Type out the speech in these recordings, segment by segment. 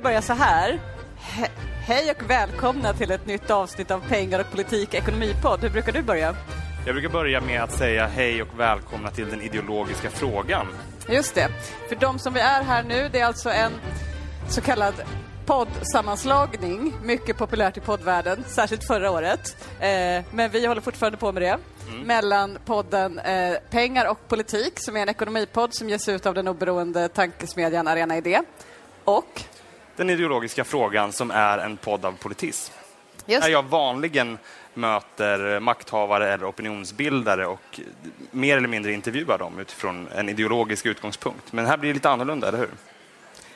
brukar börja så här. He hej och välkomna till ett nytt avsnitt av Pengar och politik ekonomipodd. Hur brukar du börja? Jag brukar börja med att säga hej och välkomna till den ideologiska frågan. Just det. För de som vi är här nu, det är alltså en så kallad poddsammanslagning, mycket populärt i poddvärlden, särskilt förra året. Eh, men vi håller fortfarande på med det. Mm. Mellan podden eh, Pengar och politik, som är en ekonomipodd som ges ut av den oberoende tankesmedjan Arena Idé. Och Den ideologiska frågan som är en podd av politism. Just. Där jag vanligen möter makthavare eller opinionsbildare och mer eller mindre intervjuar dem utifrån en ideologisk utgångspunkt. Men här blir det lite annorlunda, eller hur?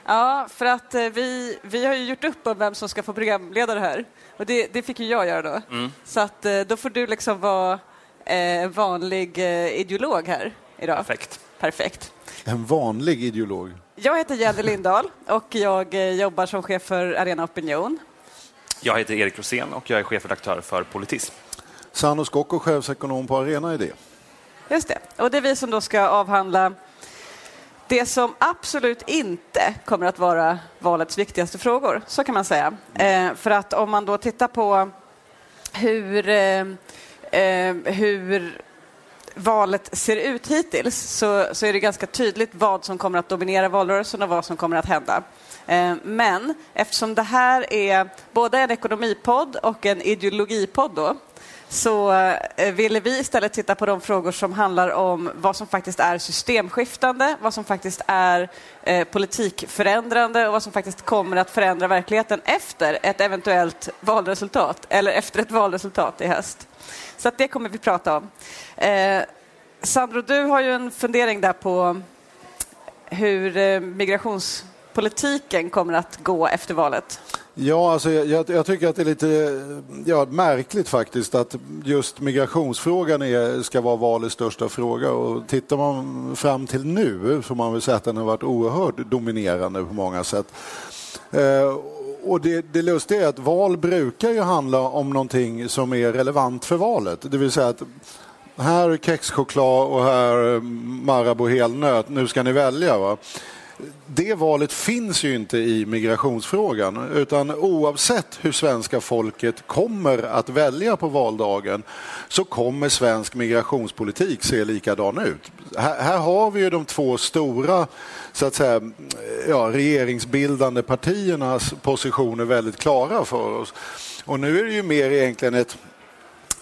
Ja, för att eh, vi, vi har ju gjort upp om vem som ska få programleda det här. Och det, det fick ju jag göra då. Mm. Så att eh, då får du liksom vara eh, vanlig eh, ideolog här idag. Perfekt. Perfekt. En vanlig ideolog? Jag heter Jenny Lindahl och jag eh, jobbar som chef för Arena Opinion. Jag heter Erik Rosén och jag är chefredaktör för Politism. Sano Skocko, chefsekonom på Arena Idé. Just det. Och det är vi som då ska avhandla det som absolut inte kommer att vara valets viktigaste frågor, så kan man säga. Eh, för att om man då tittar på hur, eh, eh, hur valet ser ut hittills så, så är det ganska tydligt vad som kommer att dominera valrörelsen och vad som kommer att hända. Eh, men eftersom det här är både en ekonomipodd och en ideologipodd då, så eh, ville vi istället titta på de frågor som handlar om vad som faktiskt är systemskiftande, vad som faktiskt är eh, politikförändrande och vad som faktiskt kommer att förändra verkligheten efter ett eventuellt valresultat eller efter ett valresultat i höst. Så det kommer vi prata om. Eh, Sandro, du har ju en fundering där på hur eh, politiken kommer att gå efter valet. Ja, alltså jag, jag, tycker att det är lite ja, märkligt faktiskt att just migrationsfrågan är, ska vara valets största fråga. Och tittar man fram till nu så man väl säga att den har varit oerhört dominerande på många sätt. Eh, och det, det lustiga är att val brukar ju handla om någonting som är relevant för valet. Det vill säga att här är kexchoklad och här är Marabou helnöt, nu ska ni välja. Va? Det valet finns ju inte i migrationsfrågan utan oavsett hur svenska folket kommer att välja på valdagen så kommer svensk migrationspolitik se likadan ut. Här, här har vi ju de två stora så att säga, ja, regeringsbildande partiernas positioner väldigt klara för oss. Och nu är det ju mer egentligen ett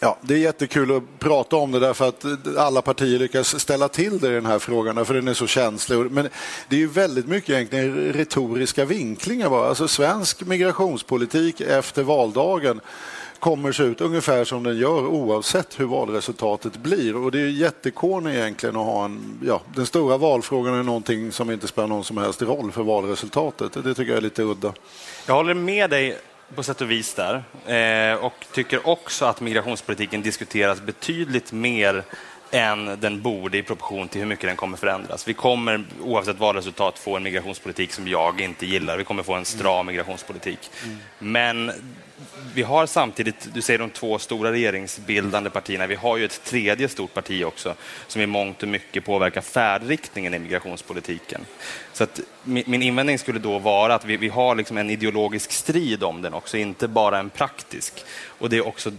Ja, det är jättekul att prata om det därför att alla partier lyckas ställa till det i den här frågan för den är så känslig. Men det är ju väldigt mycket egentligen retoriska vinklingar bara. Alltså svensk migrationspolitik efter valdagen kommer se ut ungefär som den gör oavsett hur valresultatet blir. Och det är jättekorn egentligen att ha en... Ja, den stora valfrågan är någonting som inte spelar någon som helst roll för valresultatet. Det tycker jag är lite udda. Jag håller med dig på sätt och vis där. Eh, och tycker också att migrationspolitiken diskuteras betydligt mer än den borde i proportion till hur mycket den kommer förändras. Vi kommer oavsett valresultat få en migrationspolitik som jag inte gillar. Vi kommer få en stram migrationspolitik. Mm. Men vi har samtidigt, du säger de två stora regeringsbildande partierna, vi har ju ett tredje stort parti också som i mångt och mycket påverkar färdriktningen i migrationspolitiken. Så att min invändning skulle då vara att vi, vi har liksom en ideologisk strid om den också, inte bara en praktisk. Och det är också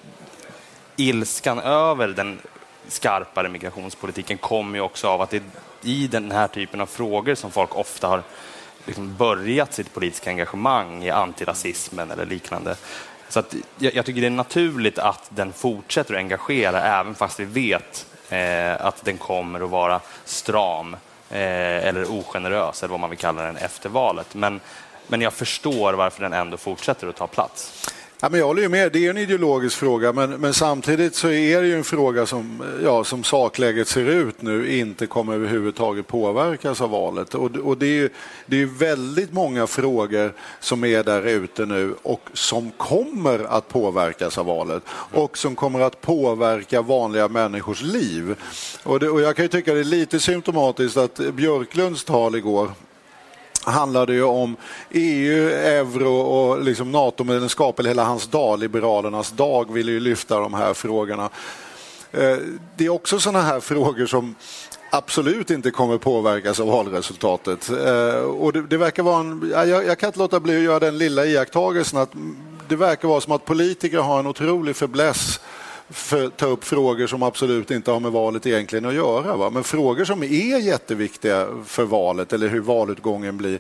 ilskan över den skarpare migrationspolitiken kommer ju också av att det är i den här typen av frågor som folk ofta har liksom börjat sitt politiska engagemang i antirasismen eller liknande. Så att jag, jag, tycker det är naturligt att den fortsätter att engagera även fast vi vet eh, att den kommer att vara stram eh, eller ogenerös eller vad man vill kalla den efter valet. Men, men jag förstår varför den ändå fortsätter att ta plats. Ja, men jag håller ju med, det är en ideologisk fråga men, men samtidigt så är det ju en fråga som, ja, som sakläget ser ut nu inte kommer överhuvudtaget påverkas av valet. Och, och det är ju det är väldigt många frågor som är där ute nu och som kommer att påverkas av valet och som kommer att påverka vanliga människors liv. Och, det, och jag kan ju tycka det är lite symptomatiskt att Björklunds tal igår handlade ju om EU, euro och liksom NATO-medlemskap, eller hela hans dag, Liberalernas dag, ville ju lyfta de här frågorna. Eh, det är också sådana här frågor som absolut inte kommer påverkas av valresultatet. Eh, och det, det verkar vara en, jag, jag kan inte låta bli att göra den lilla iakttagelsen att det verkar vara som att politiker har en otrolig fäbless för, ta upp frågor som absolut inte har med valet egentligen att göra. Va? Men frågor som är jätteviktiga för valet eller hur valutgången blir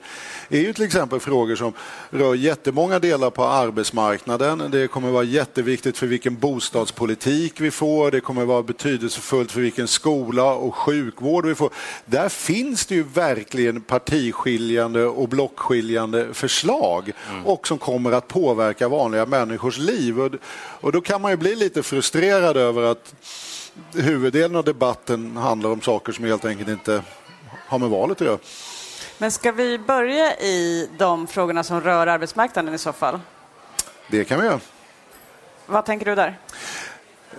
är ju till exempel frågor som rör jättemånga delar på arbetsmarknaden. Det kommer vara jätteviktigt för vilken bostadspolitik vi får. Det kommer vara betydelsefullt för vilken skola och sjukvård vi får. Där finns det ju verkligen partiskiljande och blockskiljande förslag mm. och som kommer att påverka vanliga människors liv. Och, och då kan man ju bli lite frustrerad över att huvuddelen av debatten handlar om saker som helt enkelt inte har med valet att göra. Men ska vi börja i de frågorna som rör arbetsmarknaden i så fall? Det kan vi göra. Vad tänker du där?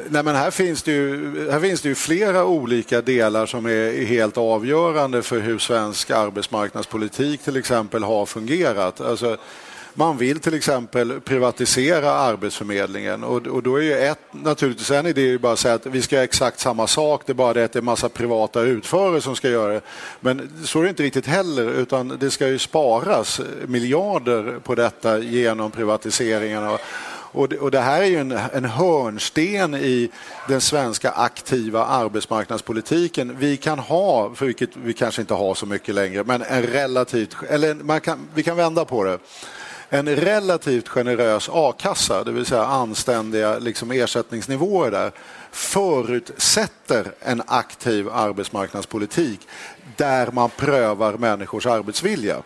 Nej, men här, finns det ju, här finns det ju flera olika delar som är helt avgörande för hur svensk arbetsmarknadspolitik till exempel har fungerat. Alltså, man vill till exempel privatisera Arbetsförmedlingen och, och då är ju ett, naturligtvis en idé ju bara att säga att vi ska göra exakt samma sak, det är bara det att det är massa privata utförare som ska göra det. Men så är det inte riktigt heller, utan det ska ju sparas miljarder på detta genom privatiseringarna. Och det, och det, här är ju en, en hörnsten i den svenska aktiva arbetsmarknadspolitiken. Vi kan ha, för vilket vi kanske inte har så mycket längre, men en relativt, eller man kan, vi kan vända på det en relativt generös a-kassa, det vill säga anständiga liksom, ersättningsnivåer där, förutsätter en aktiv arbetsmarknadspolitik där man prövar människors arbetsvilja.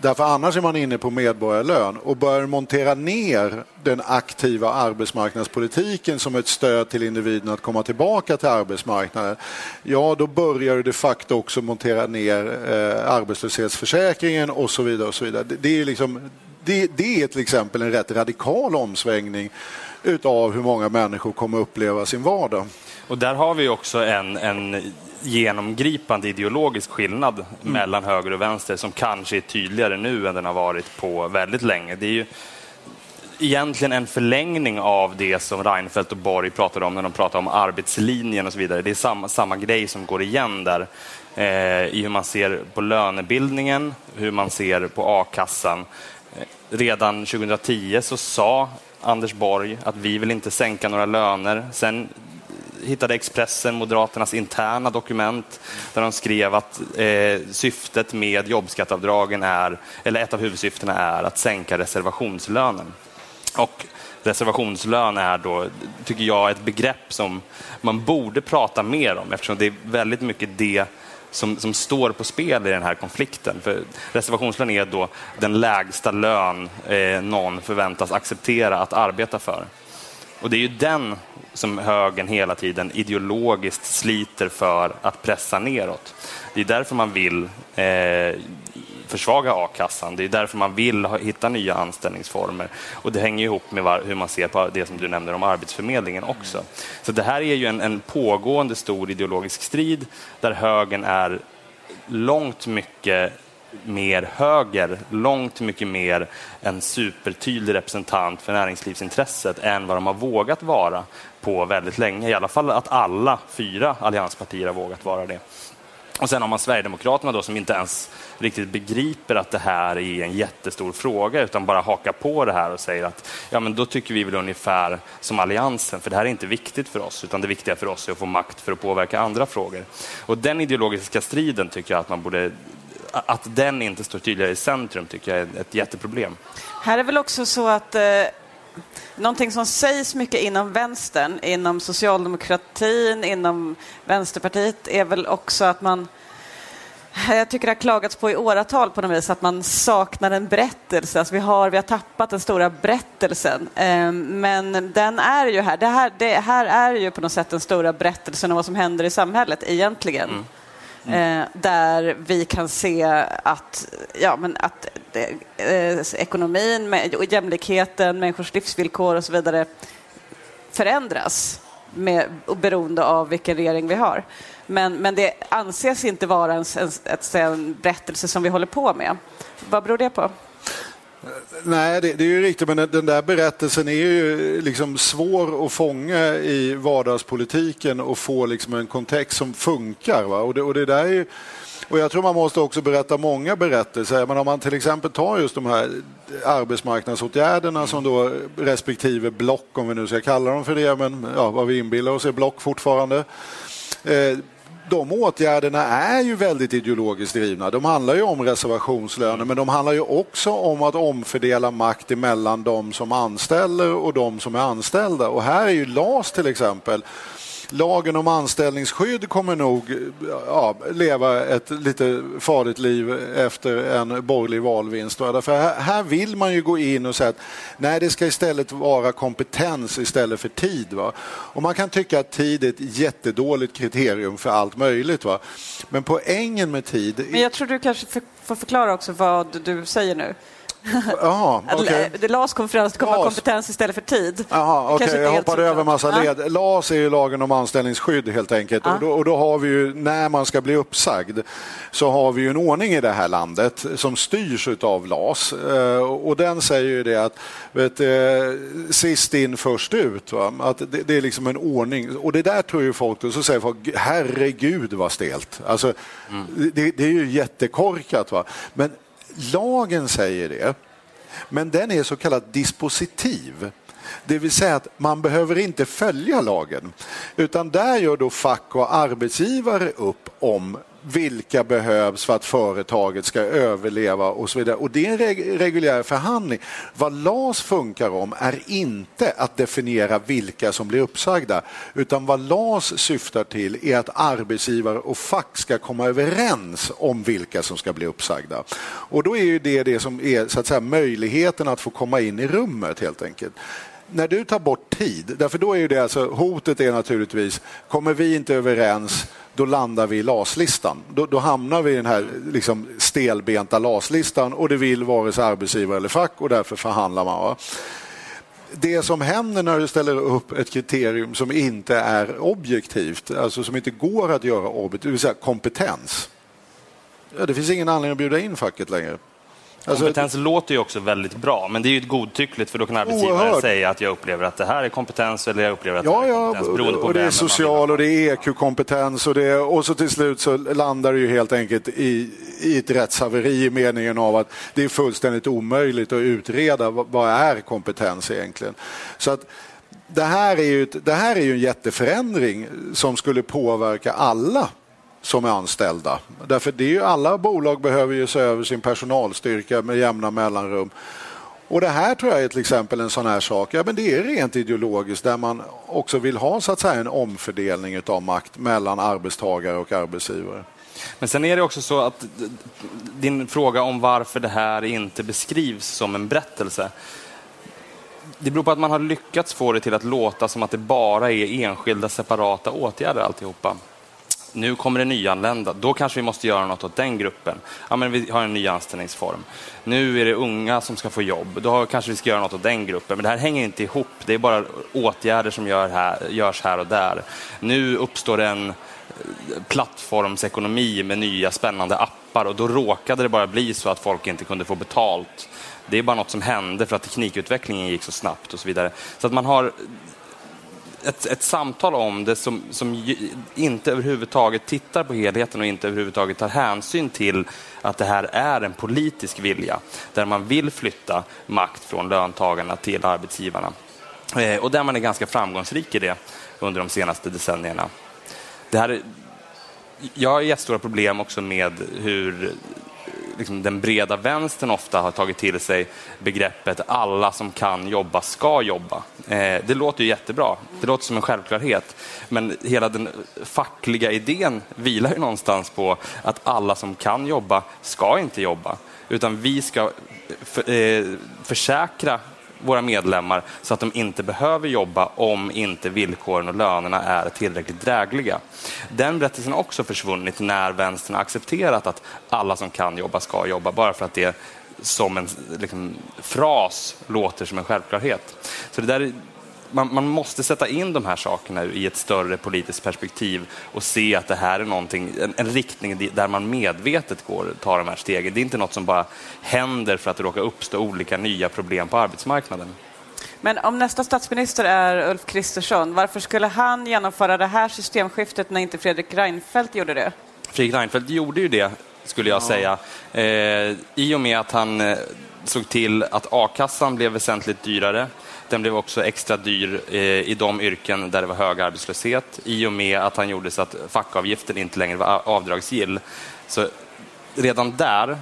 Därför annars är man inne på medborgarlön och börjar montera ner den aktiva arbetsmarknadspolitiken som ett stöd till individen att komma tillbaka till arbetsmarknaden. Ja, då börjar du de facto också montera ner eh, arbetslöshetsförsäkringen och så vidare. Och så vidare. Det, det är liksom det, det är till exempel en rätt radikal omsvängning utav hur många människor kommer uppleva sin vardag. Och där har vi också en, en genomgripande ideologisk skillnad mm. mellan höger och vänster som kanske är tydligare nu än den har varit på väldigt länge. Det är ju egentligen en förlängning av det som Reinfeldt och Borg pratade om när de pratade om arbetslinjen och så vidare. Det är samma, samma grej som går igen där eh, i hur man ser på lönebildningen, hur man ser på a-kassan Eh, redan 2010 så sa Anders Borg att vi vill inte sänka några löner. Sen hittade Expressen Moderaternas interna dokument där de skrev att eh, syftet med jobbskatteavdragen är, eller ett av huvudsyftena är att sänka reservationslönen. Och reservationslön är då, tycker jag, ett begrepp som man borde prata mer om eftersom det är väldigt mycket det som, som står på spel i den här konflikten. För reservationslön är då den lägsta lön eh, någon förväntas acceptera att arbeta för. Och det är ju den som högern hela tiden ideologiskt sliter för att pressa neråt. Det är därför man vill eh, försvaga a-kassan. Det är därför man vill hitta nya anställningsformer. Och det hänger ihop med hur man ser på det som du nämner om Arbetsförmedlingen också. Så det här är ju en, en pågående stor ideologisk strid där högern är långt mycket mer höger, långt mycket mer en supertydlig representant för näringslivsintresset än vad de har vågat vara på väldigt länge. I alla fall att alla fyra allianspartier har vågat vara det. Och sen har man Sverigedemokraterna då som inte ens riktigt begriper att det här är en jättestor fråga utan bara hakar på det här och säger att ja, men då tycker vi väl ungefär som Alliansen för det här är inte viktigt för oss utan det viktiga för oss är att få makt för att påverka andra frågor. Och den ideologiska striden tycker jag att man borde att den inte står tydligare i centrum tycker jag är ett jätteproblem. Här är väl också så att eh Någonting som sägs mycket inom vänstern, inom socialdemokratin, inom Vänsterpartiet är väl också att man jag tycker det har klagats på i åratal på något vis att man saknar en berättelse. Alltså vi, har, vi har tappat den stora berättelsen. Ehm, men den är ju här. Det, här. det här är ju på något sätt den stora berättelsen om vad som händer i samhället egentligen. Mm. Mm. där vi kan se att, ja, men att eh, ekonomin, med, jämlikheten, människors livsvillkor och så vidare förändras med, beroende av vilken regering vi har. Men, men det anses inte vara en, en, en berättelse som vi håller på med. Vad beror det på? Nej, det, det, är ju riktigt, men den där berättelsen är ju liksom svår att fånga i vardagspolitiken och få liksom en kontext som funkar. Va? Och, det, och det där är ju, och jag tror man måste också berätta många berättelser. Men om man till exempel tar just de här arbetsmarknadsåtgärderna som då respektive block, om vi nu ska kalla dem för det, men ja, vad vi inbillar oss är block fortfarande. Eh, de åtgärderna är ju väldigt ideologiskt drivna. De handlar ju om reservationslöner men de handlar ju också om att omfördela makt emellan de som anställer och de som är anställda. Och här är ju LAS till exempel lagen om anställningsskydd kommer nog ja, leva ett lite farligt liv efter en borgerlig valvinst. Därför här, här vill man ju gå in och säga att nej, det ska istället vara kompetens istället för tid. Va? Och man kan tycka att tid är ett jättedåligt kriterium för allt möjligt. Va? Men poängen med tid... Men jag tror du kanske får förklara också vad du säger nu. Aha, okay. Det LAS konferens, kommer LAS. kompetens istället för tid. Aha, okay. Jag hoppade över massa led. Ja. LAS är ju lagen om anställningsskydd helt enkelt. Ja. Och, då, och, då, har vi ju, när man ska bli uppsagd, så har vi ju en ordning i det här landet som styrs av LAS. Eh, och den säger ju det att vet, eh, sist in först ut. Va? Att det, det, är liksom en ordning. Och det där tror ju folk, och så säger folk herregud vad stelt. Alltså, mm. det, det, är ju jättekorkat. Va? Men Lagen säger det, men den är så kallad dispositiv. Det vill säga att man behöver inte följa lagen, utan där gör då fack och arbetsgivare upp om vilka behövs för att företaget ska överleva och så vidare. Och det är en reg reguljär förhandling. Vad LAS funkar om är inte att definiera vilka som blir uppsagda utan vad LAS syftar till är att arbetsgivare och fack ska komma överens om vilka som ska bli uppsagda. Och då är ju det det som är så att säga, möjligheten att få komma in i rummet helt enkelt när du tar bort tid, därför då är ju det alltså, hotet är naturligtvis, kommer vi inte överens då landar vi i LAS-listan. Då, då, hamnar vi i den här liksom, stelbenta LAS-listan och det vill vare sig arbetsgivare eller fack och därför förhandlar man. Va? Det som händer när du ställer upp ett kriterium som inte är objektivt, alltså som inte går att göra objektivt, det vill säga kompetens. Ja, det finns ingen anledning att bjuda in facket längre. Alltså, kompetens låter ju också väldigt bra, men det är ju godtyckligt för då kan arbetsgivaren oerhört. säga att jag upplever att det här är kompetens eller jag upplever att ja, det här är kompetens. Ja, och det är social och det är EQ-kompetens och, det, och så till slut så landar det ju helt enkelt i, i ett rättshaveri i meningen av att det är fullständigt omöjligt att utreda vad, vad är kompetens egentligen. Så att det här är ju, det här är ju en jätteförändring som skulle påverka alla som är anställda. Därför det är ju, alla bolag behöver ju se över sin personalstyrka med jämna mellanrum. Och det här tror jag är till exempel en sån här sak, ja men det är rent ideologiskt där man också vill ha så att säga en omfördelning av makt mellan arbetstagare och arbetsgivare. Men sen är det också så att din fråga om varför det här inte beskrivs som en berättelse. Det beror på att man har lyckats få det till att låta som att det bara är enskilda separata åtgärder alltihopa nu kommer det nyanlända, då kanske vi måste göra något åt den gruppen. Ja, men vi har en ny anställningsform. Nu är det unga som ska få jobb, då kanske vi ska göra något åt den gruppen. Men det här hänger inte ihop, det är bara åtgärder som gör här, görs här och där. Nu uppstår en eh, plattformsekonomi med nya spännande appar och då råkade det bara bli så att folk inte kunde få betalt. Det är bara något som hände för att teknikutvecklingen gick så snabbt och så vidare. Så att man har ett, ett samtal om det som, som inte överhuvudtaget tittar på helheten och inte överhuvudtaget tar hänsyn till att det här är en politisk vilja där man vill flytta makt från löntagarna till arbetsgivarna. Eh, och där man är ganska framgångsrik i det under de senaste decennierna. Det här, jag har jättestora problem också med hur liksom den breda vänstern ofta har tagit till sig begreppet alla som kan jobba ska jobba. Eh, det låter ju jättebra, det låter som en självklarhet. Men hela den fackliga idén vilar ju någonstans på att alla som kan jobba ska inte jobba. Utan vi ska för, eh, försäkra våra medlemmar så att de inte behöver jobba om inte villkoren och lönerna är tillräckligt drägliga. Den berättelsen har också försvunnit när vänstern har accepterat att alla som kan jobba ska jobba, bara för att det som en liksom, fras låter som en självklarhet. Så det där man, man, måste sätta in de här sakerna i ett större politiskt perspektiv och se att det här är någonting, en, en riktning där man medvetet går, tar de här stegen. Det är inte något som bara händer för att det råkar uppstå olika nya problem på arbetsmarknaden. Men om nästa statsminister är Ulf Kristersson, varför skulle han genomföra det här systemskiftet när inte Fredrik Reinfeldt gjorde det? Fredrik Reinfeldt gjorde ju det, skulle jag ja. säga, eh, i och med att han eh, såg till att a-kassan blev väsentligt dyrare. Den blev också extra dyr eh, i de yrken där det var hög arbetslöshet i och med att han gjorde så att fackavgiften inte längre var avdragsgill. Så redan där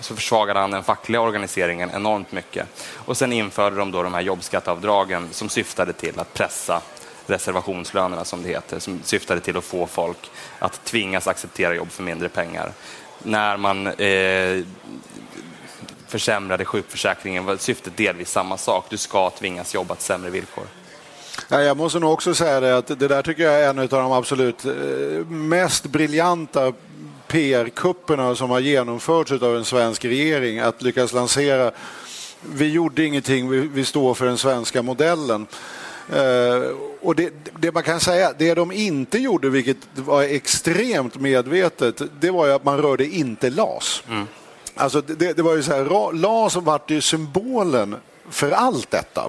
så försvagade han den fackliga organiseringen enormt mycket. Och sen införde de då de här jobbskatteavdragen som syftade till att pressa reservationslönerna som det heter, som syftade till att få folk att tvingas acceptera jobb för mindre pengar. När man eh, försämrade sjukförsäkringen var syftet delvis samma sak. Du ska tvingas jobba till sämre villkor. Jag måste nog också säga det att det där tycker jag är en av de absolut eh, mest briljanta PR-kupperna som har genomförts av en svensk regering. Att lyckas lansera vi gjorde ingenting, vi, står för den svenska modellen. Uh, och det, det, man kan säga, det de inte gjorde, vilket var extremt medvetet, det var ju att man rörde inte LAS. Mm. Alltså det, det var ju så här, LAS vart ju symbolen för allt detta.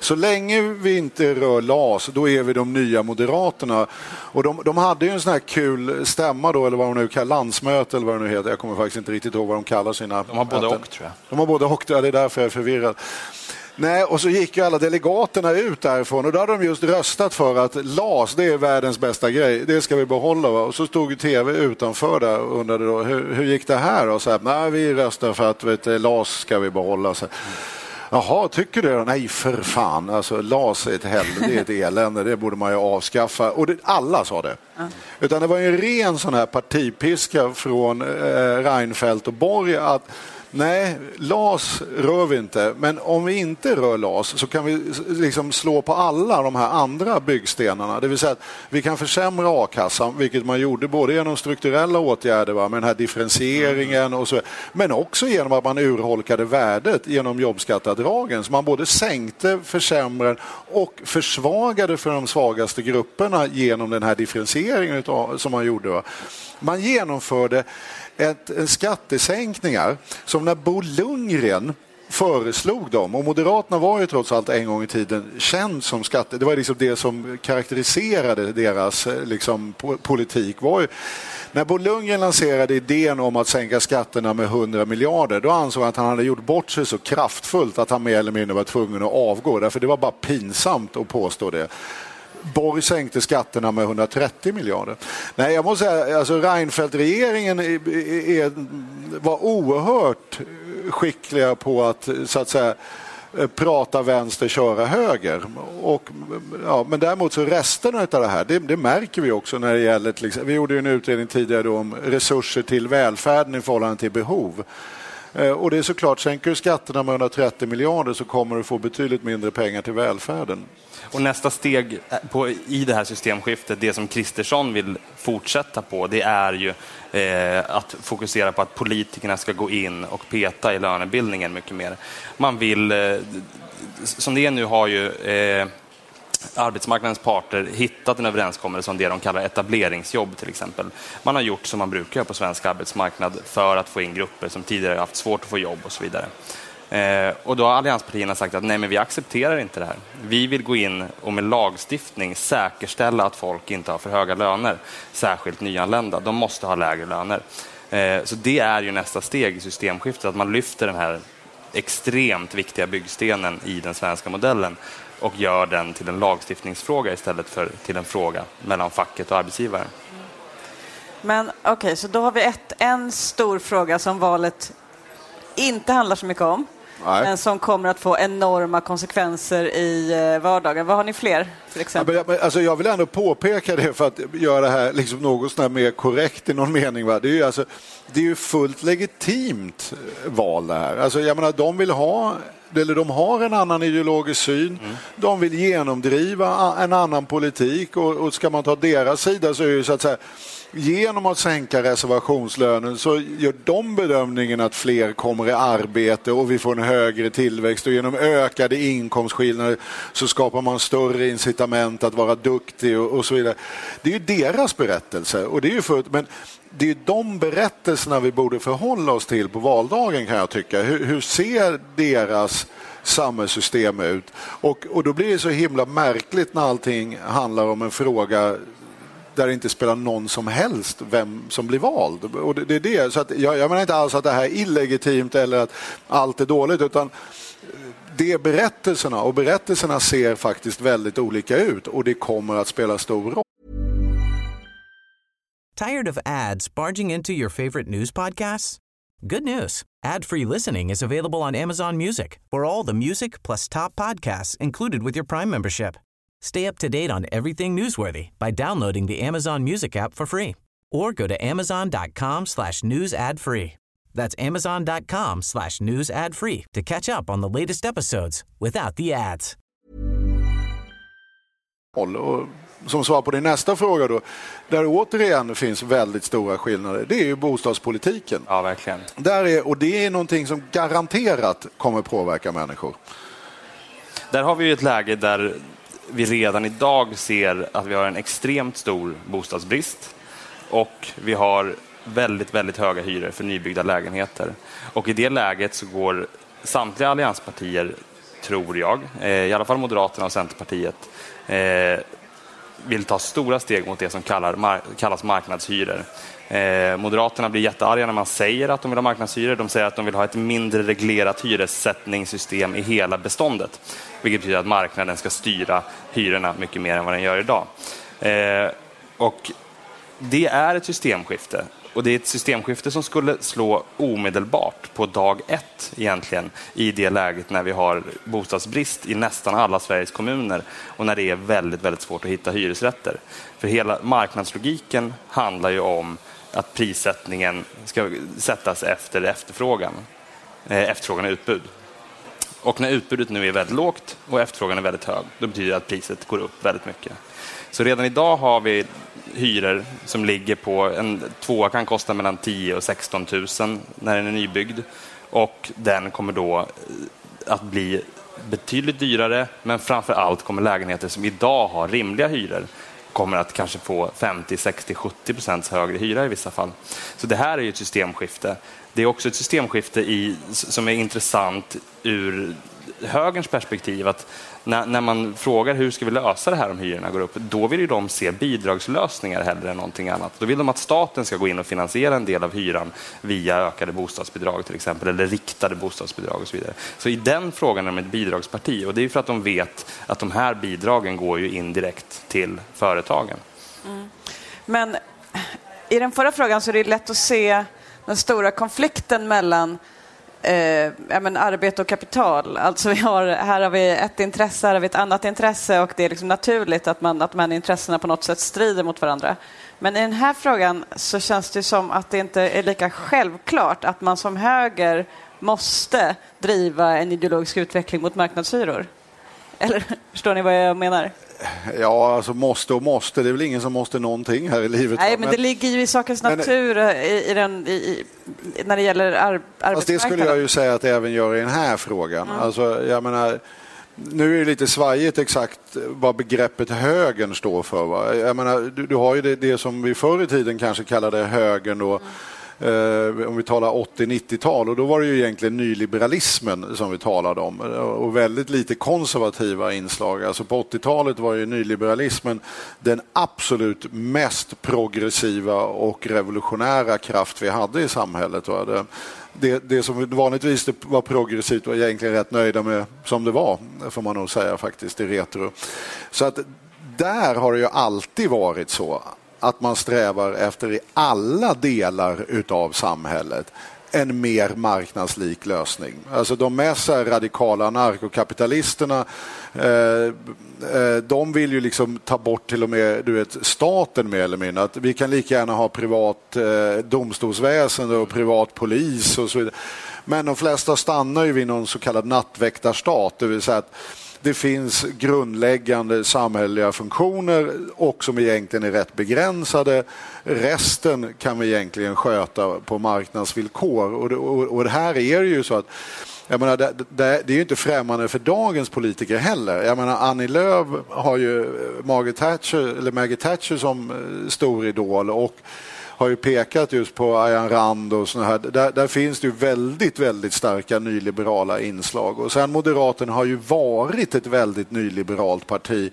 Så länge vi inte rör LAS, då är vi de nya Moderaterna. Och de, de hade ju en sån här kul stämma då, eller vad de nu kallar landsmöte eller vad det nu heter. Jag kommer faktiskt inte riktigt ihåg vad de kallar sina... De har både och, tror jag. De har både och, ja, det är därför jag är förvirrad. Nej, och så gick ju alla delegaterna ut därifrån och då hade de just röstat för att LAS, det är världens bästa grej, det ska vi behålla. Va? Och så stod tv utanför där och undrade då, hur, hur gick det här? Och så här, Nej, vi röstar för att vet, LAS ska vi behålla. Så, Jaha, tycker du? Nej, för fan. Alltså, LAS är ett helvete, det är ett elände, det borde man ju avskaffa. Och det, alla sa det. Mm. Utan det var en ren sån här partipiska från eh, Reinfeldt och Borg att Nej, LAS rör vi inte, men om vi inte rör LAS så kan vi liksom slå på alla de här andra byggstenarna. Det vill säga att vi kan försämra a-kassan, vilket man gjorde både genom strukturella åtgärder va, med den här differentieringen och så, men också genom att man urholkade värdet genom jobbskatteavdragen. Så man både sänkte, försämrade och försvagade för de svagaste grupperna genom den här differentieringen som man gjorde. Va. Man genomförde ett, en skattesänkningar som när Bo Lundgren föreslog dem. Och Moderaterna var ju trots allt en gång i tiden känd som skatte... Det var liksom det som karaktäriserade deras eh, liksom, politik. Var ju, när Bo Lundgren lanserade idén om att sänka skatterna med 100 miljarder då ansåg han att han hade gjort bort sig så kraftfullt att han mer eller mindre var tvungen att avgå. Därför det var bara pinsamt att påstå det. Borg sänkte skatterna med 130 miljarder. Nej, jag måste säga, alltså Reinfeldt-regeringen var oerhört skickliga på att, så att säga, prata vänster, köra höger. Och, ja, men däremot så resten av det här, det, det, märker vi också när det gäller till exempel, vi gjorde en utredning tidigare om resurser till välfärden i förhållande till behov. Eh, och det är såklart, sänker du skatterna med 130 miljarder så kommer du få betydligt mindre pengar till välfärden. Och nästa steg eh, på, i det här systemskiftet, det som Kristersson vill fortsätta på, det är ju eh, att fokusera på att politikerna ska gå in och peta i lönebildningen mycket mer. Man vill, eh, som det är nu har ju eh, arbetsmarknadens parter hittat en överenskommelse om det de kallar etableringsjobb till exempel. Man har gjort som man brukar på svensk arbetsmarknad för att få in grupper som tidigare haft svårt att få jobb och så vidare. Eh, och då har allianspartierna sagt att nej, men vi accepterar inte det här. Vi vill gå in och med lagstiftning säkerställa att folk inte har för höga löner, särskilt nyanlända. De måste ha lägre löner. Eh, så det är ju nästa steg i systemskiftet, att man lyfter den här extremt viktiga byggstenen i den svenska modellen och gör den till en lagstiftningsfråga istället för till en fråga mellan facket och arbetsgivaren. Men okej, okay, så då har vi ett, en stor fråga som valet inte handlar så mycket om. Nej. men som kommer att få enorma konsekvenser i eh, vardagen. Vad har ni fler? till exempel. Ja, men, alltså, jag vill ändå påpeka det för att göra det här liksom något sånt mer korrekt i någon mening. Va? Det, är ju, alltså, det är ju fullt legitimt val det här. Alltså, jag menar, de vill ha eller de har en annan ideologisk syn. Mm. De vill genomdriva en annan politik och, och ska man ta deras sida så är det så att säga genom att sänka reservationslönen så gör de bedömningen att fler kommer i arbete och vi får en högre tillväxt och genom ökade inkomstskillnader så skapar man större incitament att vara duktig och, och så vidare. Det är ju deras berättelse och det är ju för, men det är de berättelserna vi borde förhålla oss till på valdagen kan jag tycka. Hur, hur ser deras samhällssystem ut? Och, och då blir det så himla märkligt när allting handlar om en fråga där det inte spelar någon som helst vem som blir vald. Och det, det är det. Så att jag, jag menar inte alls att det här är illegitimt eller att allt är dåligt utan det är berättelserna och berättelserna ser faktiskt väldigt olika ut och det kommer att spela stor roll. Tired of ads barging into your favorite news podcasts? Good news. Ad-free listening is available on Amazon Music for all the music plus top podcasts included with your Prime membership. Stay up to date on everything newsworthy by downloading the Amazon Music app for free or go to amazon.com slash news ad free. That's amazon.com slash news ad free to catch up on the latest episodes without the ads. som svar på din nästa fråga då, där återigen finns väldigt stora skillnader, det är ju bostadspolitiken. Ja, verkligen. Där är, och det är någonting som garanterat kommer påverka människor. Där har vi ett läge där vi redan idag ser att vi har en extremt stor bostadsbrist och vi har väldigt, väldigt höga hyror för nybyggda lägenheter. Och i det läget så går samtliga allianspartier, tror jag, eh, i alla fall Moderaterna och Centerpartiet, eh, vill ta stora steg mot det som kallas marknadshyror. Eh, Moderaterna blir jättearga när man säger att de vill ha marknadshyror. De säger att de vill ha ett mindre reglerat hyressättningssystem i hela beståndet. Vilket betyder att marknaden ska styra hyrorna mycket mer än vad den gör idag. Eh, och det är ett systemskifte. Och det är ett systemskifte som skulle slå omedelbart på dag ett egentligen i det läget när vi har bostadsbrist i nästan alla Sveriges kommuner och när det är väldigt, väldigt svårt att hitta hyresrätter. För hela marknadslogiken handlar ju om att prissättningen ska sättas efter efterfrågan. Eh, efterfrågan och utbud. Och när utbudet nu är väldigt lågt och efterfrågan är väldigt hög, då betyder det att priset går upp väldigt mycket. Så redan idag har vi hyror som ligger på, en tvåa kan kosta mellan 10 och 16 000 när den är nybyggd och den kommer då eh, att bli betydligt dyrare, men framför allt kommer lägenheter som idag har rimliga hyror kommer att kanske få 50, 60, 70 procents högre hyra i vissa fall. Så det här är ju ett systemskifte. Det är också ett systemskifte i, som är intressant ur högerns perspektiv. Att när, när, man frågar hur ska vi lösa det här om hyrorna går upp, då vill ju de se bidragslösningar hellre än någonting annat. Då vill de att staten ska gå in och finansiera en del av hyran via ökade bostadsbidrag till exempel, eller riktade bostadsbidrag och så vidare. Så i den frågan är de ett bidragsparti och det är för att de vet att de här bidragen går ju indirekt till företagen. Mm. Men i den förra frågan så är det lätt att se den stora konflikten mellan eh, ja, men arbete och kapital. Alltså vi har, här har vi ett intresse, här har vi ett annat intresse och det är liksom naturligt att, man, att de här intressena på något sätt strider mot varandra. Men i den här frågan så känns det som att det inte är lika självklart att man som höger måste driva en ideologisk utveckling mot marknadshyror. Eller förstår ni vad jag menar? Ja, alltså måste och måste. Det är väl ingen som måste någonting här i livet. Nej, men, men det ligger ju i sakens natur men, eh, i, i den, i, när det gäller ar arbetsmarknaden. det skulle jag ju säga att det även gör i den här frågan. Mm. Alltså, jag menar, nu är det lite svajigt exakt vad begreppet högern står för. Va? Jag menar, du, du har ju det, det, som vi förr i tiden kanske kallade högern. Då, mm eh, om vi talar 80-90-tal och då var det ju egentligen nyliberalismen som vi talade om och väldigt lite konservativa inslag. Alltså på 80-talet var ju nyliberalismen den absolut mest progressiva och revolutionära kraft vi hade i samhället. Det, det, det, som vanligtvis var progressivt var egentligen rätt nöjda med som det var, får man nog säga faktiskt, i retro. Så att där har det ju alltid varit så att man strävar efter i alla delar utav samhället en mer marknadslik lösning. Alltså de mest radikala anarkokapitalisterna eh, eh, de vill ju liksom ta bort till och med du vet, staten mer eller mindre. Att vi kan lika gärna ha privat eh, domstolsväsende och privat polis och så vidare. Men de flesta stannar ju vid någon så kallad nattväktarstat, det vill säga att det finns grundläggande samhälleliga funktioner och som egentligen är rätt begränsade. Resten kan vi egentligen sköta på marknadsvillkor och det, och, och det här är ju så att jag menar, det, det, det, är ju inte främmande för dagens politiker heller. Jag menar, Annie Lööf har ju Margaret Thatcher, eller Maggie Thatcher som eh, stor idol och har ju pekat just på Ayan Rand och såna här. Där, där, finns det ju väldigt, väldigt starka nyliberala inslag. Och sen Moderaterna har ju varit ett väldigt nyliberalt parti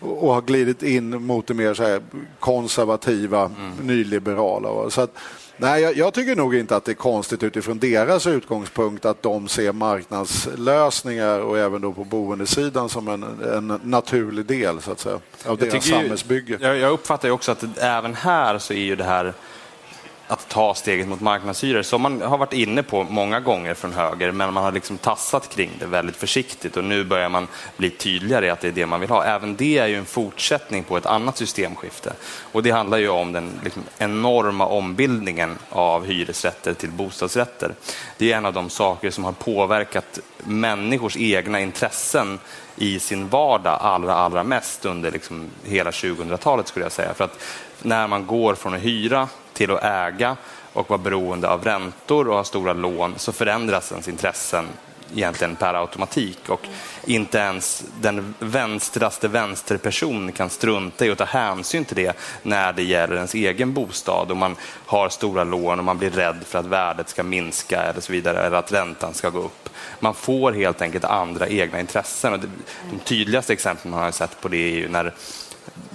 och har glidit in mot det mer så konservativa, mm. nyliberala. Så att, Nej, jag, jag, tycker nog inte att det är konstigt utifrån deras utgångspunkt att de ser marknadslösningar och även då på boendesidan som en, en naturlig del så att säga, av jag deras samhällsbygge. Jag, jag uppfattar ju också att även här så är ju det här att ta steget mot marknadshyror som man har varit inne på många gånger från höger men man har liksom tassat kring det väldigt försiktigt och nu börjar man bli tydligare i att det är det man vill ha. Även det är ju en fortsättning på ett annat systemskifte och det handlar ju om den liksom enorma ombildningen av hyresrätter till bostadsrätter. Det är en av de saker som har påverkat människors egna intressen i sin vardag allra, allra mest under liksom hela 2000-talet skulle jag säga. För att när man går från att hyra till att äga och vara beroende av räntor och ha stora lån så förändras ens intressen egentligen per automatik och inte ens den vänstraste vänsterperson kan strunta i att ta hänsyn till det när det gäller ens egen bostad och man har stora lån och man blir rädd för att värdet ska minska eller så vidare eller att räntan ska gå upp. Man får helt enkelt andra egna intressen. Och de tydligaste exemplen man har sett på det är ju när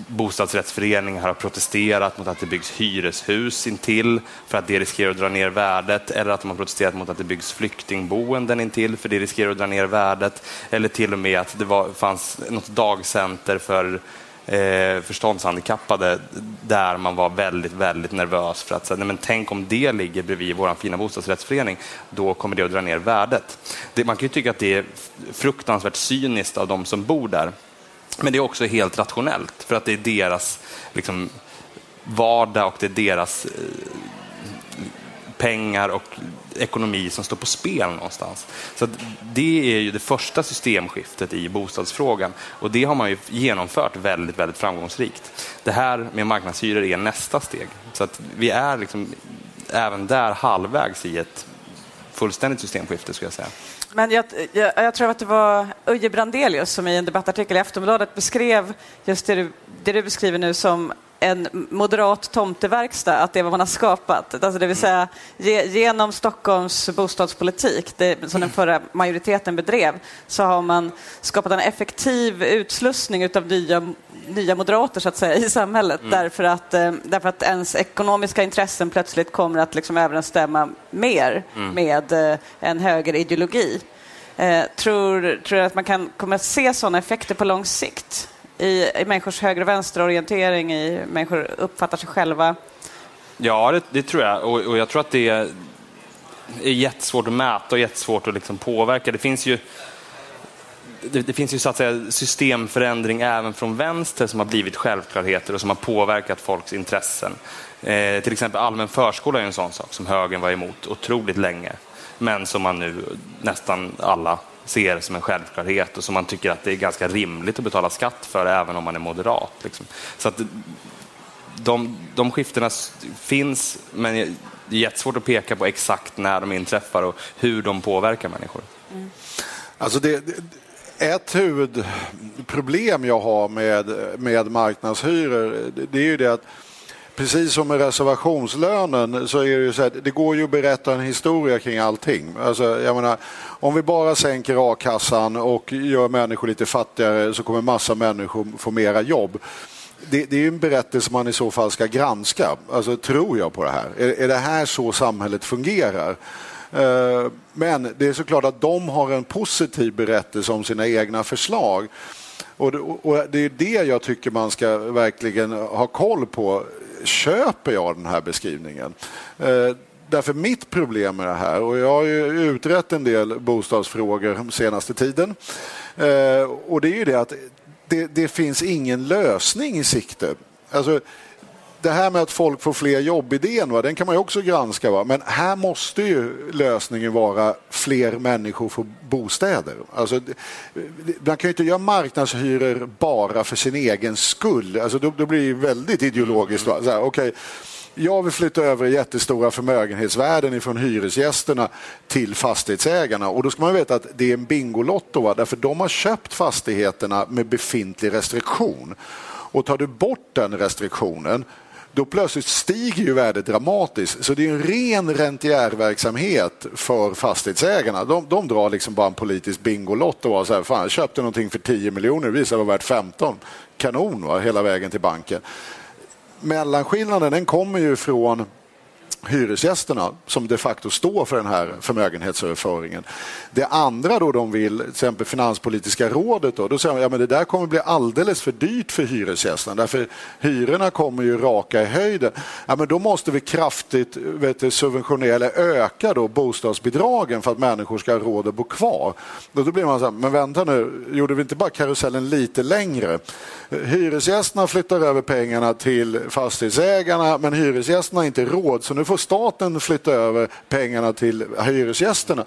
bostadsrättsföreningar har protesterat mot att det byggs hyreshus intill för att det riskerar att dra ner värdet eller att de har protesterat mot att det byggs flyktingboenden intill för det riskerar att dra ner värdet eller till och med att det var, fanns något dagcenter för eh, förståndshandikappade där man var väldigt, väldigt nervös för att säga, nej men tänk om det ligger bredvid vår fina bostadsrättsförening, då kommer det att dra ner värdet. Det, man kan ju tycka att det är fruktansvärt cyniskt av de som bor där. Men det är också helt rationellt för att det är deras liksom, vardag och det är deras eh, pengar och ekonomi som står på spel någonstans. Så det är ju det första systemskiftet i bostadsfrågan och det har man ju genomfört väldigt, väldigt framgångsrikt. Det här med marknadshyror är nästa steg. Så att vi är liksom även där halvvägs i ett fullständigt systemskifte skulle jag säga. Men jag, jag, jag, tror att det var Uje Brandelius som i en debattartikel i Aftonbladet beskrev just det du, det du beskriver nu som en moderat tomteverkstad, att det är vad man har skapat. Alltså det vill säga ge, genom Stockholms bostadspolitik, det, som den förra majoriteten bedrev, så har man skapat en effektiv utslussning av nya, nya moderater så att säga, i samhället. Mm. Därför, att, eh, därför att ens ekonomiska intressen plötsligt kommer att liksom överensstämma mer mm. med eh, en högerideologi. Eh, tror, tror du att man kan kommer att se sådana effekter på lång sikt? I, i människors höger och vänsterorientering, i människor uppfattar sig själva? Ja, det, det tror jag. Och, och, jag tror att det är, jättesvårt att mäta och jättesvårt att liksom påverka. Det finns ju det, det, finns ju så att säga systemförändring även från vänster som har blivit självklarheter och som har påverkat folks intressen. Eh, till exempel allmän förskola är en sån sak som högern var emot otroligt länge, men som man nu nästan alla ser som en självklarhet och som man tycker att det är ganska rimligt att betala skatt för även om man är moderat. Liksom. Så att de, de skiftena finns, men det är jättesvårt att peka på exakt när de inträffar och hur de påverkar människor. Mm. Alltså det, ett huvudproblem jag har med, med marknadshyror det är ju det att precis som med reservationslönen så är det ju så att det går ju att berätta en historia kring allting. Alltså, jag menar, om vi bara sänker a-kassan och gör människor lite fattigare så kommer massa människor få mera jobb. Det, det, är en berättelse man i så fall ska granska. Alltså, tror jag på det här? Är, är det här så samhället fungerar? Eh, men det är såklart att de har en positiv berättelse om sina egna förslag. Och och det är det jag tycker man ska verkligen ha koll på köper jag den här beskrivningen? Eh, därför mitt problem med det här, och jag har ju utrett en del bostadsfrågor den senaste tiden, eh, och det är ju det att det, det finns ingen lösning i sikte. Alltså, det här med att folk får fler jobb-idén, va, den kan man ju också granska. Va? Men här måste ju lösningen vara fler människor får bostäder. Alltså, man kan ju inte göra marknadshyror bara för sin egen skull. Alltså, då, då blir det väldigt ideologiskt. Va? Så här, okay, jag vill flytta över jättestora förmögenhetsvärden från hyresgästerna till fastighetsägarna. Och då ska man veta att det är en Bingolotto, va? därför de har köpt fastigheterna med befintlig restriktion. Och tar du bort den restriktionen då plötsligt stiger ju värdet dramatiskt. Så det är en ren rentierverksamhet för fastighetsägarna. De, de drar liksom bara en politisk bingolott och var så här, fan jag köpte någonting för 10 miljoner, det visar vara värt 15. Kanon va? hela vägen till banken. Mellanskillnaden den kommer ju från hyresgästerna som de facto står för den här förmögenhetsöverföringen. Det andra då de vill, till exempel Finanspolitiska rådet, då, då säger de att ja, det där kommer bli alldeles för dyrt för hyresgästerna därför hyrorna kommer ju raka i höjden. Ja, men då måste vi kraftigt vet du, subventionera eller öka då bostadsbidragen för att människor ska ha råd att bo kvar. Då, då blir man så här, men vänta nu, gjorde vi inte bara karusellen lite längre? Hyresgästerna flyttar över pengarna till fastighetsägarna men hyresgästerna har inte råd så nu får staten flytta över pengarna till hyresgästerna.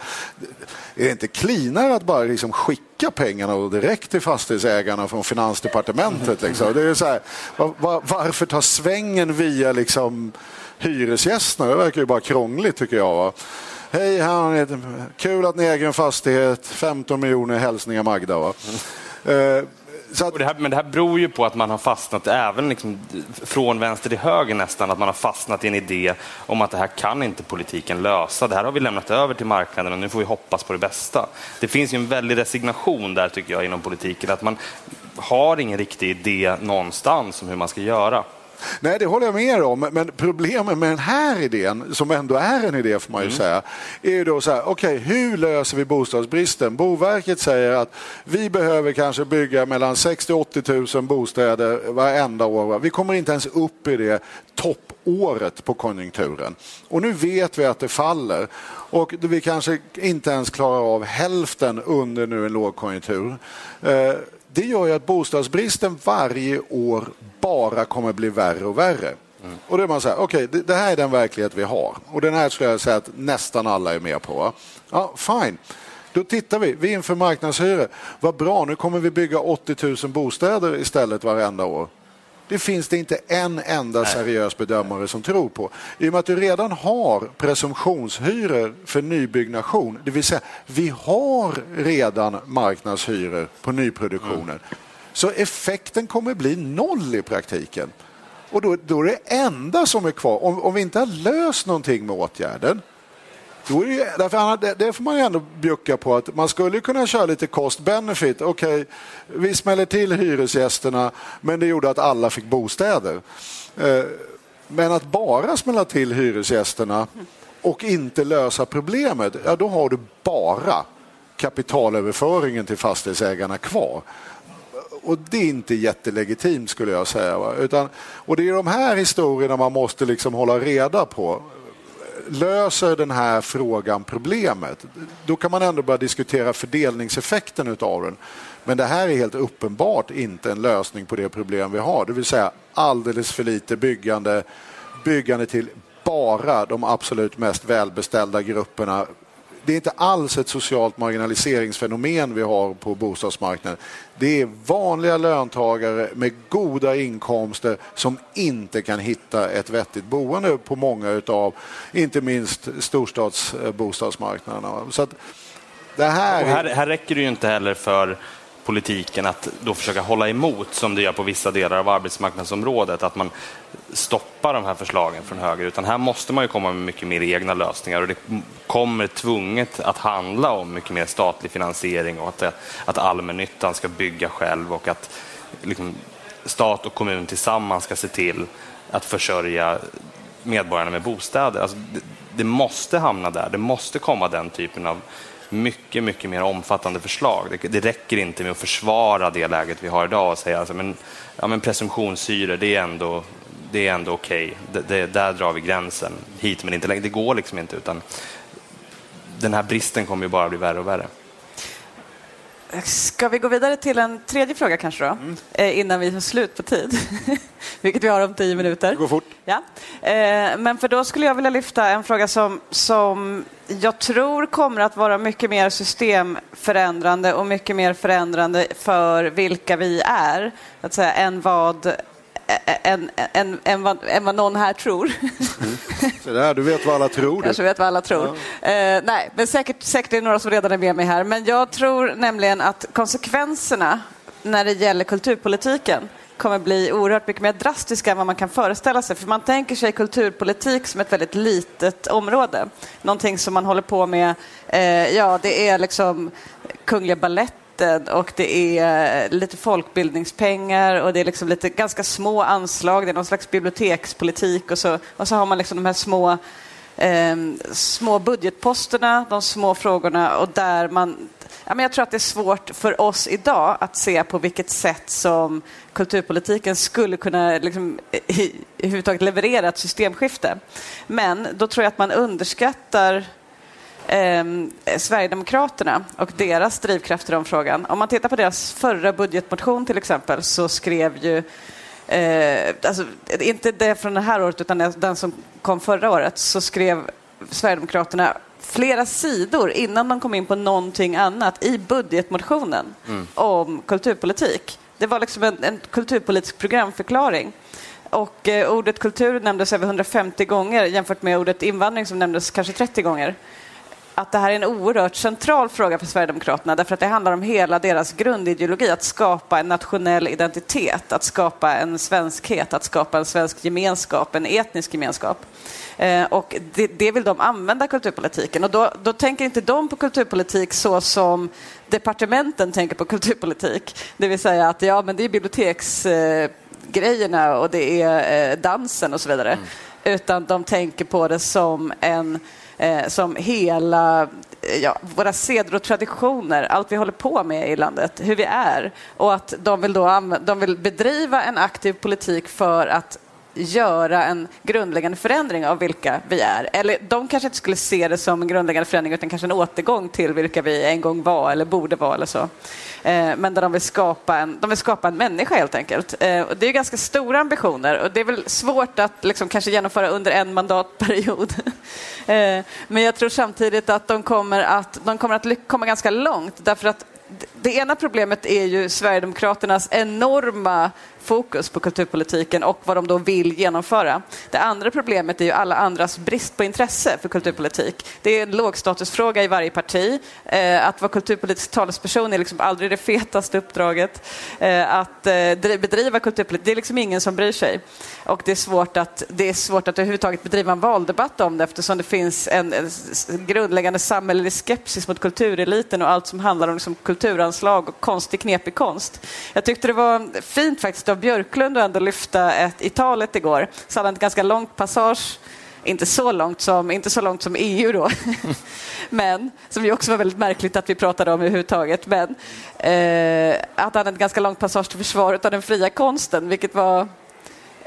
Är det inte cleanare att bara liksom skicka pengarna direkt till fastighetsägarna från Finansdepartementet? Liksom? Det är så här, var, var, varför ta svängen via liksom hyresgästerna? Det verkar ju bara krångligt tycker jag. Va? Hej, här kul att ni äger en fastighet, 15 miljoner hälsningar Magda. Va? Mm. Att... Det här, men det här beror ju på att man har fastnat, även liksom från vänster till höger nästan, att man har fastnat i en idé om att det här kan inte politiken lösa. Det här har vi lämnat över till marknaden och nu får vi hoppas på det bästa. Det finns ju en väldig resignation där tycker jag inom politiken, att man har ingen riktig idé någonstans om hur man ska göra. Nej, det håller jag med om. Men problemet med den här idén, som ändå är en idé får man ju mm. säga, är ju då så här, okej, okay, hur löser vi bostadsbristen? Boverket säger att vi behöver kanske bygga mellan 60 80 000 bostäder varenda år. Vi kommer inte ens upp i det toppåret på konjunkturen. Och nu vet vi att det faller. Och vi kanske inte ens klarar av hälften under nu en lågkonjunktur. Det gör ju att bostadsbristen varje år bara kommer bli värre och värre. Mm. Och då är man så här, okej, okay, det, det, här är den verklighet vi har. Och den här skulle jag säga att nästan alla är med på. Ja, fine. Då tittar vi, vi inför marknadshyror. Vad bra, nu kommer vi bygga 80 000 bostäder istället varenda år. Det finns det inte en enda seriös bedömare som tror på. I och med att du redan har presumtionshyror för nybyggnation, det vill säga vi har redan marknadshyror på nyproduktionen. Mm. Så effekten kommer bli noll i praktiken. Och då, då är det enda som är kvar, om, om vi inte har löst någonting med åtgärden, då är det, därför det, det får man ju ändå bjucka på att man skulle kunna köra lite cost benefit. Okej, okay, vi smäller till hyresgästerna men det gjorde att alla fick bostäder. Eh, men att bara smälla till hyresgästerna och inte lösa problemet, ja då har du bara kapitalöverföringen till fastighetsägarna kvar. Och det är inte jättelegitimt skulle jag säga. Utan, och det är de här historierna man måste liksom hålla reda på löser den här frågan problemet, då kan man ändå börja diskutera fördelningseffekten av den. Men det här är helt uppenbart inte en lösning på det problem vi har, det vill säga alldeles för lite byggande, byggande till bara de absolut mest välbeställda grupperna det är inte alls ett socialt marginaliseringsfenomen vi har på bostadsmarknaden. Det är vanliga löntagare med goda inkomster som inte kan hitta ett vettigt boende på många av, inte minst storstadsbostadsmarknaderna. Så det här... här... här räcker det ju inte heller för politiken att då försöka hålla emot som det gör på vissa delar av arbetsmarknadsområdet, att man stoppar de här förslagen från höger, utan här måste man ju komma med mycket mer egna lösningar. Och det kommer tvunget att handla om mycket mer statlig finansiering och att, att allmännyttan ska bygga själv och att liksom, stat och kommun tillsammans ska se till att försörja medborgarna med bostäder. Alltså, det, det måste hamna där, det måste komma den typen av mycket, mycket mer omfattande förslag. Det, det räcker inte med att försvara det läget vi har idag och säga alltså, men, ja, men presumtionshyror, det är ändå det är ändå okej. Okay. Där drar vi gränsen. Hit men inte längre. Det går liksom inte. utan Den här bristen kommer ju bara bli värre och värre. Ska vi gå vidare till en tredje fråga kanske då? Mm. Eh, innan vi har slut på tid. Vilket vi har om tio minuter. Det går fort. Ja. Eh, men för då skulle jag vilja lyfta en fråga som, som jag tror kommer att vara mycket mer systemförändrande och mycket mer förändrande för vilka vi är, att säga, än vad än, än, än, vad, än vad någon här tror. Mm. Så där, du vet vad alla tror. Kanske vet vad alla tror. Ja. Eh, nej, men säkert, säkert är det några som redan är med mig här. Men jag tror nämligen att konsekvenserna när det gäller kulturpolitiken kommer bli oerhört mycket mer drastiska än vad man kan föreställa sig. För man tänker sig kulturpolitik som ett väldigt litet område. Någonting som man håller på med, eh, ja det är liksom Kungliga Balett och det är eh, lite folkbildningspengar och det är liksom lite ganska små anslag. Det är någon slags bibliotekspolitik och så, och så har man liksom de här små eh, små budgetposterna, de små frågorna och där man Ja, men jag tror att det är svårt för oss idag att se på vilket sätt som kulturpolitiken skulle kunna liksom, eh, i, i, leverera ett systemskifte. Men då tror jag att man underskattar eh, Sverigedemokraterna och deras drivkrafter om frågan. Om man tittar på deras förra budgetmotion till exempel så skrev ju eh, alltså, inte det från det här året utan den som kom förra året så skrev Sverigedemokraterna flera sidor innan de kom in på någonting annat i budgetmotionen mm. om kulturpolitik. Det var liksom en, en kulturpolitisk programförklaring. Och eh, ordet kultur nämndes över 150 gånger jämfört med ordet invandring som nämndes kanske 30 gånger att det här är en oerhört central fråga för Sverigedemokraterna därför att det handlar om hela deras grundideologi, att skapa en nationell identitet, att skapa en svenskhet, att skapa en svensk gemenskap, en etnisk gemenskap. Eh, och det, det, vill de använda kulturpolitiken och då, då tänker inte de på kulturpolitik så som departementen tänker på kulturpolitik, det vill säga att ja, men det är biblioteksgrejerna och det är eh, dansen och så vidare, mm. utan de tänker på det som en eh, som hela eh, ja, våra seder och traditioner, allt vi håller på med i landet, hur vi är. Och att de vill, då de vill bedriva en aktiv politik för att göra en grundläggande förändring av vilka vi är. Eller de kanske inte skulle se det som en grundläggande förändring utan kanske en återgång till vilka vi en gång var eller borde vara eller så. Eh, men där de vill skapa en, de vill skapa en människa helt enkelt. Eh, och det är ganska stora ambitioner och det är väl svårt att liksom kanske genomföra under en mandatperiod. Eh, men jag tror samtidigt att de kommer att, de kommer att komma ganska långt därför att det ena problemet är ju Sverigedemokraternas enorma fokus på kulturpolitiken och vad de då vill genomföra. Det andra problemet är ju alla andras brist på intresse för kulturpolitik. Det är en lågstatusfråga i varje parti. Eh, att vara kulturpolitisk talesperson är liksom aldrig det fetaste uppdraget. Eh, att eh, bedriva kulturpolitik, det är liksom ingen som bryr sig. Och det är svårt att, det är svårt att överhuvudtaget bedriva en valdebatt om det eftersom det finns en, grundläggande samhällelig skepsis mot kultureliten och allt som handlar om liksom kulturanslag och konstig knepig konst. Jag tyckte det var fint faktiskt av Björklund att ändå lyfta ett, i talet igår. Så hade han ett ganska långt passage inte så långt som, inte så långt som EU då, men som ju också var väldigt märkligt att vi pratade om överhuvudtaget. Men eh, att han hade ett ganska långt passage till försvaret av den fria konsten, vilket var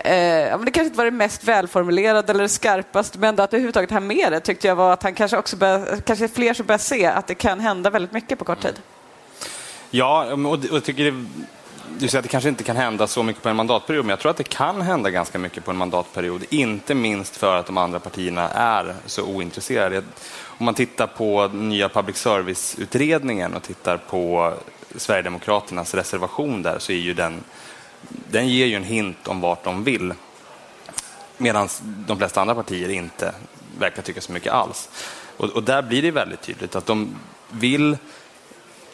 Eh, det kanske inte var det mest välformulerade eller skarpast, skarpaste, men att överhuvudtaget ha med det tyckte jag var att han kanske också bör, kanske fler som börjar se att det kan hända väldigt mycket på kort tid. Ja, och jag tycker det, du säger att det kanske inte kan hända så mycket på en mandatperiod, men jag tror att det kan hända ganska mycket på en mandatperiod. Inte minst för att de andra partierna är så ointresserade. Om man tittar på nya public service-utredningen och tittar på Sverigedemokraternas reservation där så är ju den den ger ju en hint om vart de vill. Medan de flesta andra partier inte verkar tycka så mycket alls. Och, och, där blir det väldigt tydligt att de vill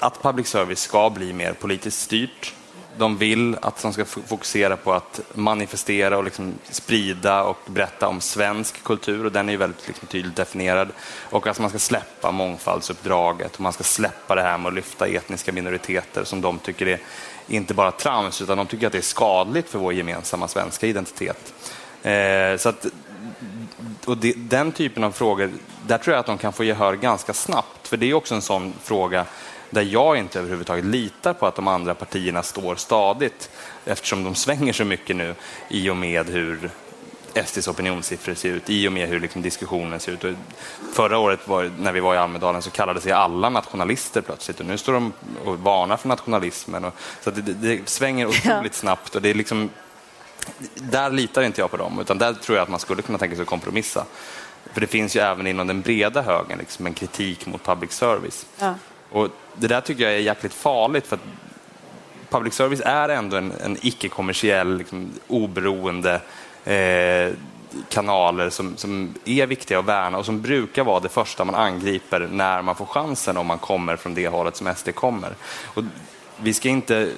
att public service ska bli mer politiskt styrt. De vill att de ska fokusera på att manifestera och liksom sprida och berätta om svensk kultur och den är ju väldigt liksom tydligt definierad. Och att man ska släppa mångfaldsuppdraget och man ska släppa det här med att lyfta etniska minoriteter som de tycker är inte bara trams, utan de tycker att det är skadligt för vår gemensamma svenska identitet. Eh, så att, och det, den typen av frågor, där tror jag att de kan få gehör ganska snabbt, för det är också en sån fråga där jag inte överhuvudtaget litar på att de andra partierna står stadigt eftersom de svänger så mycket nu i och med hur SDs opinionssiffror ser ut i och med hur liksom diskussionen ser ut. Och förra året var, när vi var i Almedalen så kallade sig alla nationalister plötsligt och nu står de och varnar för nationalismen. Och, så det, det, svänger otroligt snabbt och det är liksom, där litar inte jag på dem utan där tror jag att man skulle kunna tänka sig att kompromissa. För det finns ju även inom den breda högen liksom en kritik mot public service. Ja. Och Det där tycker jag är jäkligt farligt för att public service är ändå en, en icke-kommersiell, liksom, oberoende eh, kanaler som, som är viktiga att värna och som brukar vara det första man angriper när man får chansen om man kommer från det hållet som SD kommer. Och vi ska inte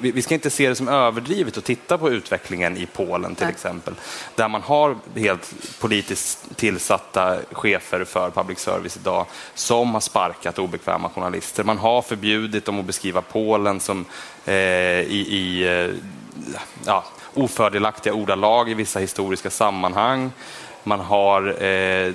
vi ska inte se det som överdrivet att titta på utvecklingen i Polen till Nej. exempel, där man har helt politiskt tillsatta chefer för public service idag som har sparkat obekväma journalister. Man har förbjudit dem att beskriva Polen som eh, i, i eh, ja, ofördelaktiga ordalag i vissa historiska sammanhang. Man har eh,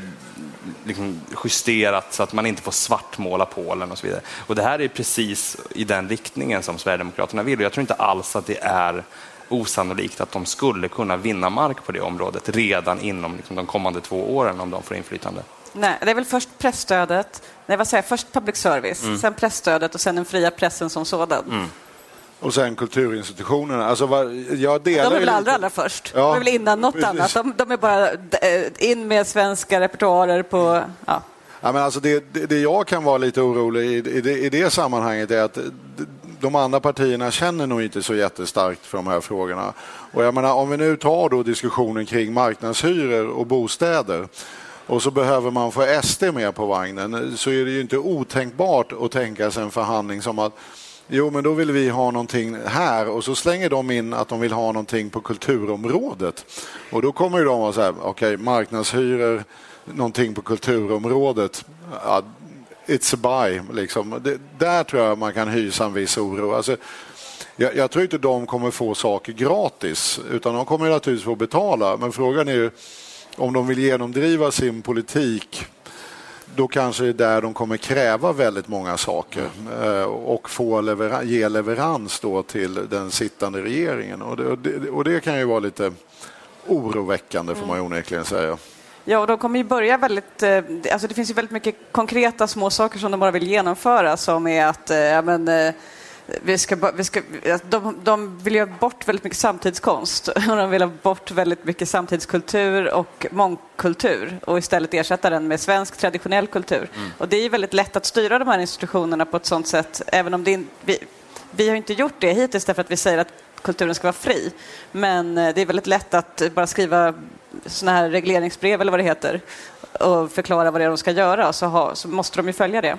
liksom justerat så att man inte får svartmåla Polen och så vidare. Och det här är precis i den riktningen som Sverigedemokraterna vill. Och jag tror inte alls att det är osannolikt att de skulle kunna vinna mark på det området redan inom liksom, de kommande två åren om de får inflytande. Nej, det är väl först pressstödet, nej vad säger jag, först public service, mm. sen pressstödet och sen den fria pressen som sådan. Mm. Och sen kulturinstitutionerna. Alltså, jag delar de är väl allra, allra först? Ja, de är väl innan något precis. annat? De, de, är bara eh, in med svenska repertoarer på... Ja. Ja, men alltså det, det, det jag kan vara lite orolig i, i, det, i det sammanhanget är att de andra partierna känner nog inte så jättestarkt för de här frågorna. Och jag menar, om vi nu tar då diskussionen kring marknadshyror och bostäder och så behöver man få SD med på vagnen så är det ju inte otänkbart att tänka sig en förhandling som att Jo, men då vill vi ha någonting här och så slänger de in att de vill ha någonting på kulturområdet. Och då kommer ju de att säga, okej, okay, marknadshyror, någonting på kulturområdet. Ja, it's a buy, liksom. Det, där tror jag man kan hysa en viss oro. Alltså, jag, jag, tror inte de kommer få saker gratis, utan de kommer naturligtvis få betala. Men frågan är ju om de vill genomdriva sin politik då kanske det är där de kommer kräva väldigt många saker eh, och få lever ge leverans då till den sittande regeringen. Och det, och det, och det kan ju vara lite oroväckande får man ju mm. onekligen säga. Ja, och de kommer ju börja väldigt... Eh, alltså det finns ju väldigt mycket konkreta små saker som de bara vill genomföra som är att eh, ja, men, vi ska, vi ska, de, de vill ha bort väldigt mycket samtidskonst och de vill ha bort väldigt mycket samtidskultur och mångkultur och istället ersätta den med svensk traditionell kultur. Mm. Och det är väldigt lätt att styra de här institutionerna på ett sådant sätt, även om det är, vi, vi har inte gjort det hittills därför att vi säger att kulturen ska vara fri. Men eh, det är väldigt lätt att bara skriva såna här regleringsbrev eller vad det heter och förklara vad det är de ska göra så, ha, så måste de ju följa det.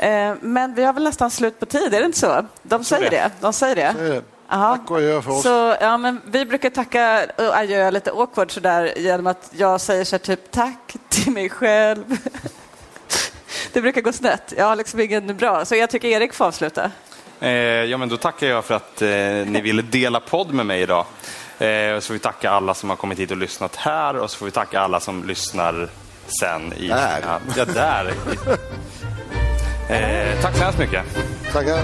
Eh, men vi har väl nästan slut på tid, är det inte så? De säger det. De säger det. Säger det. Tack och adjö för oss. Så, ja, men vi brukar tacka och adjö lite awkward sådär genom att jag säger så typ tack till mig själv. det brukar gå snett. Jag har liksom ingen bra, så jag tycker Erik får avsluta. Eh, ja, men då tackar jag för att eh, ni ville dela podd med mig idag. Eh, så får vi tacka alla som har kommit hit och lyssnat här och så får vi tacka alla som lyssnar sen. I, där. Ja, ja, där. Eh, tack så hemskt mycket. Tackar.